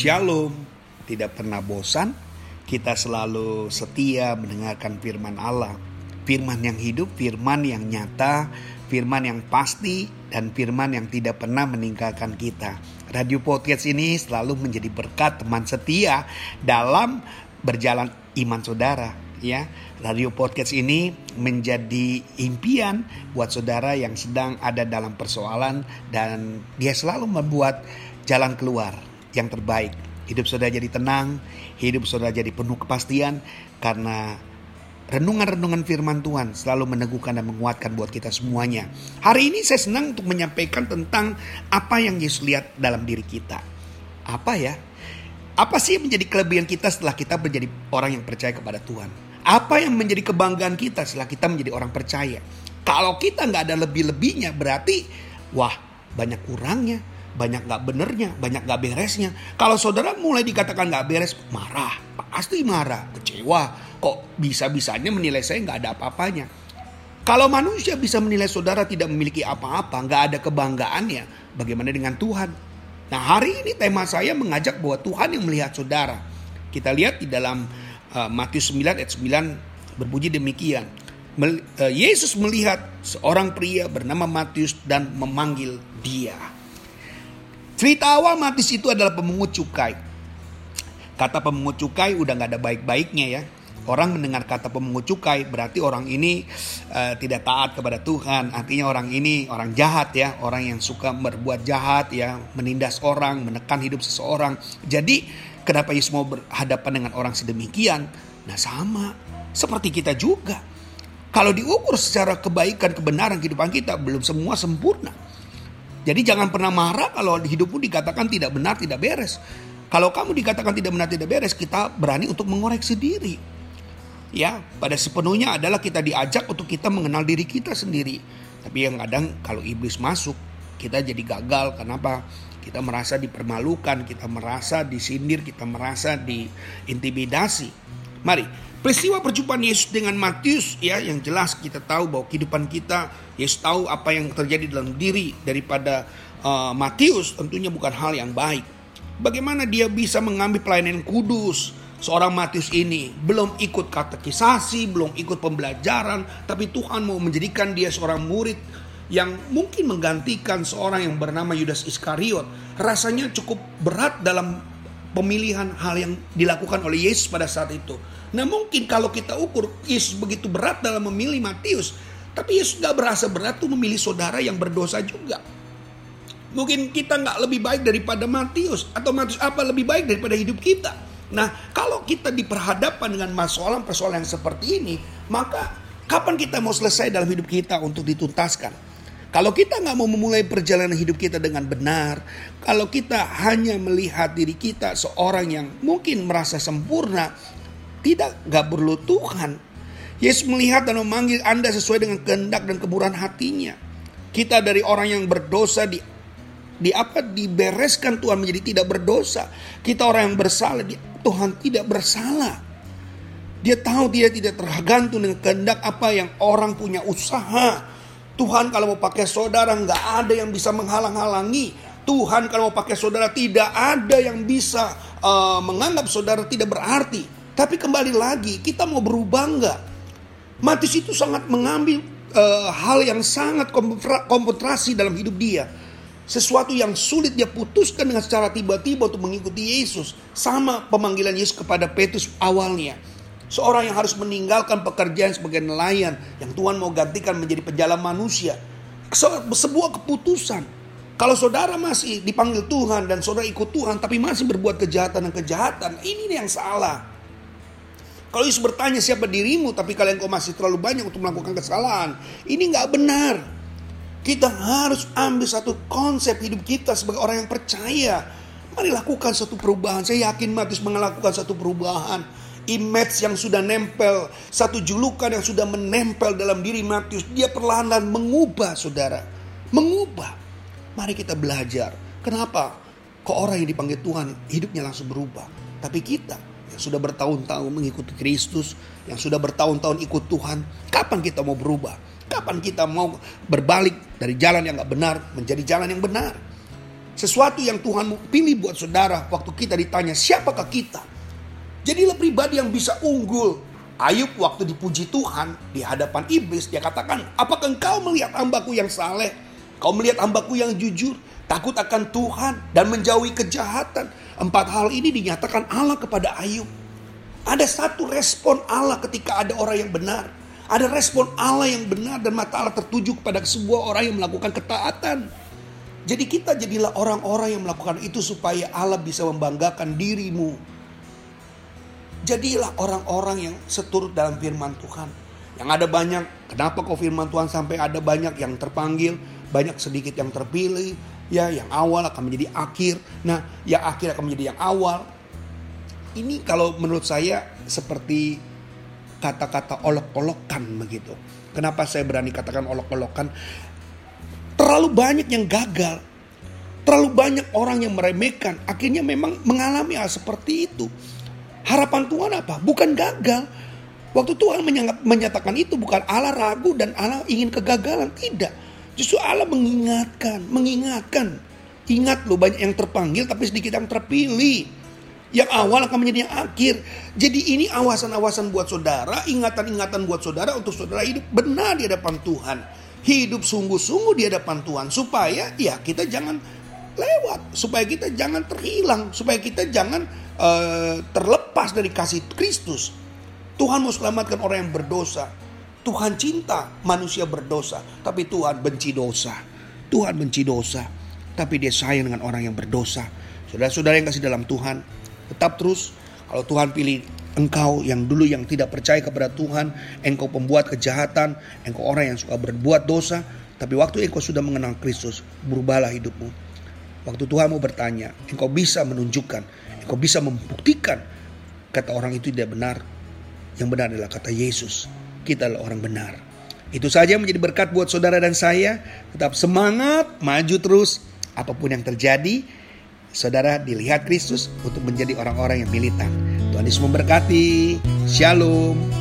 Shalom, tidak pernah bosan. Kita selalu setia mendengarkan firman Allah. Firman yang hidup, firman yang nyata, firman yang pasti, dan firman yang tidak pernah meninggalkan kita. Radio Podcast ini selalu menjadi berkat teman setia dalam berjalan iman saudara. Ya, radio podcast ini menjadi impian buat saudara yang sedang ada dalam persoalan dan dia selalu membuat jalan keluar yang terbaik. Hidup saudara jadi tenang, hidup saudara jadi penuh kepastian karena renungan-renungan firman Tuhan selalu meneguhkan dan menguatkan buat kita semuanya. Hari ini saya senang untuk menyampaikan tentang apa yang Yesus lihat dalam diri kita. Apa ya? Apa sih menjadi kelebihan kita setelah kita menjadi orang yang percaya kepada Tuhan? Apa yang menjadi kebanggaan kita setelah kita menjadi orang percaya? Kalau kita nggak ada lebih-lebihnya berarti wah banyak kurangnya banyak gak benernya, banyak gak beresnya. Kalau saudara mulai dikatakan gak beres, marah, pasti marah, kecewa. Kok bisa-bisanya menilai saya gak ada apa-apanya. Kalau manusia bisa menilai saudara tidak memiliki apa-apa, gak ada kebanggaannya, bagaimana dengan Tuhan? Nah hari ini tema saya mengajak bahwa Tuhan yang melihat saudara. Kita lihat di dalam uh, Matius 9 ayat 9 berbunyi demikian. Uh, Yesus melihat seorang pria bernama Matius dan memanggil dia. Cerita awal Matius itu adalah pemungut cukai. Kata pemungut cukai udah gak ada baik-baiknya ya. Orang mendengar kata pemungut cukai berarti orang ini uh, tidak taat kepada Tuhan. Artinya orang ini orang jahat ya, orang yang suka berbuat jahat ya, menindas orang, menekan hidup seseorang. Jadi kenapa Yesus mau berhadapan dengan orang sedemikian? Nah sama, seperti kita juga. Kalau diukur secara kebaikan, kebenaran kehidupan kita belum semua sempurna. Jadi jangan pernah marah kalau hidupmu dikatakan tidak benar, tidak beres. Kalau kamu dikatakan tidak benar, tidak beres, kita berani untuk mengoreksi diri. Ya, pada sepenuhnya adalah kita diajak untuk kita mengenal diri kita sendiri. Tapi yang kadang kalau iblis masuk, kita jadi gagal. Kenapa? Kita merasa dipermalukan, kita merasa disindir, kita merasa diintimidasi. Mari Peristiwa perjumpaan Yesus dengan Matius ya yang jelas kita tahu bahwa kehidupan kita Yesus tahu apa yang terjadi dalam diri daripada uh, Matius tentunya bukan hal yang baik. Bagaimana dia bisa mengambil pelayanan kudus seorang Matius ini belum ikut katekisasi, belum ikut pembelajaran, tapi Tuhan mau menjadikan dia seorang murid yang mungkin menggantikan seorang yang bernama Yudas Iskariot. Rasanya cukup berat dalam pemilihan hal yang dilakukan oleh Yesus pada saat itu. Nah mungkin kalau kita ukur Yesus begitu berat dalam memilih Matius, tapi Yesus gak berasa berat tuh memilih saudara yang berdosa juga. Mungkin kita nggak lebih baik daripada Matius atau Matius apa lebih baik daripada hidup kita. Nah kalau kita diperhadapkan dengan persoalan-persoalan yang seperti ini, maka kapan kita mau selesai dalam hidup kita untuk dituntaskan? Kalau kita nggak mau memulai perjalanan hidup kita dengan benar, kalau kita hanya melihat diri kita seorang yang mungkin merasa sempurna, tidak nggak perlu Tuhan. Yesus melihat dan memanggil Anda sesuai dengan kehendak dan keburuan hatinya. Kita dari orang yang berdosa di di apa dibereskan Tuhan menjadi tidak berdosa. Kita orang yang bersalah, di, Tuhan tidak bersalah. Dia tahu dia tidak tergantung dengan kehendak apa yang orang punya usaha Tuhan kalau mau pakai saudara nggak ada yang bisa menghalang-halangi. Tuhan kalau mau pakai saudara tidak ada yang bisa uh, menganggap saudara tidak berarti. Tapi kembali lagi kita mau berubah nggak? Matius itu sangat mengambil uh, hal yang sangat konsentrasi dalam hidup dia. Sesuatu yang sulit dia putuskan dengan secara tiba-tiba untuk mengikuti Yesus. Sama pemanggilan Yesus kepada Petrus awalnya. Seorang yang harus meninggalkan pekerjaan sebagai nelayan yang Tuhan mau gantikan menjadi pejalan manusia. Sebuah keputusan. Kalau saudara masih dipanggil Tuhan dan saudara ikut Tuhan tapi masih berbuat kejahatan dan kejahatan, ini yang salah. Kalau Yesus bertanya siapa dirimu tapi kalian kok masih terlalu banyak untuk melakukan kesalahan, ini nggak benar. Kita harus ambil satu konsep hidup kita sebagai orang yang percaya. Mari lakukan satu perubahan. Saya yakin Matius melakukan satu perubahan image yang sudah nempel, satu julukan yang sudah menempel dalam diri Matius, dia perlahan-lahan mengubah saudara. Mengubah. Mari kita belajar. Kenapa? Kok orang yang dipanggil Tuhan hidupnya langsung berubah. Tapi kita yang sudah bertahun-tahun mengikuti Kristus, yang sudah bertahun-tahun ikut Tuhan, kapan kita mau berubah? Kapan kita mau berbalik dari jalan yang gak benar menjadi jalan yang benar? Sesuatu yang Tuhan pilih buat saudara waktu kita ditanya siapakah kita. Jadilah pribadi yang bisa unggul. Ayub waktu dipuji Tuhan di hadapan iblis dia katakan, apakah engkau melihat hambaku yang saleh? Kau melihat hambaku yang jujur, takut akan Tuhan dan menjauhi kejahatan. Empat hal ini dinyatakan Allah kepada Ayub. Ada satu respon Allah ketika ada orang yang benar. Ada respon Allah yang benar dan mata Allah tertuju kepada sebuah orang yang melakukan ketaatan. Jadi kita jadilah orang-orang yang melakukan itu supaya Allah bisa membanggakan dirimu. Jadilah orang-orang yang seturut dalam firman Tuhan. Yang ada banyak, kenapa kok firman Tuhan sampai ada banyak yang terpanggil, banyak sedikit yang terpilih, ya yang awal akan menjadi akhir. Nah, yang akhir akan menjadi yang awal. Ini kalau menurut saya seperti kata-kata olok-olokan begitu. Kenapa saya berani katakan olok-olokan? Terlalu banyak yang gagal. Terlalu banyak orang yang meremehkan. Akhirnya memang mengalami hal seperti itu. Harapan Tuhan apa? Bukan gagal. Waktu Tuhan menyatakan itu bukan Allah ragu dan Allah ingin kegagalan. Tidak. Justru Allah mengingatkan. Mengingatkan. Ingat loh banyak yang terpanggil tapi sedikit yang terpilih. Yang awal akan menjadi yang akhir. Jadi ini awasan-awasan buat saudara, ingatan-ingatan buat saudara untuk saudara hidup benar di hadapan Tuhan hidup sungguh-sungguh di hadapan Tuhan supaya ya kita jangan lewat, supaya kita jangan terhilang, supaya kita jangan uh, terlepas dari kasih Kristus. Tuhan mau selamatkan orang yang berdosa. Tuhan cinta manusia berdosa, tapi Tuhan benci dosa. Tuhan benci dosa, tapi dia sayang dengan orang yang berdosa. Saudara-saudara yang kasih dalam Tuhan, tetap terus kalau Tuhan pilih engkau yang dulu yang tidak percaya kepada Tuhan, engkau pembuat kejahatan, engkau orang yang suka berbuat dosa, tapi waktu engkau sudah mengenal Kristus, berubahlah hidupmu. Waktu Tuhan mau bertanya, engkau bisa menunjukkan, engkau bisa membuktikan kata orang itu tidak benar. Yang benar adalah kata Yesus. Kita adalah orang benar. Itu saja menjadi berkat buat saudara dan saya. Tetap semangat, maju terus. Apa pun yang terjadi, saudara dilihat Kristus untuk menjadi orang-orang yang militan. Tuhan Yesus memberkati. Shalom.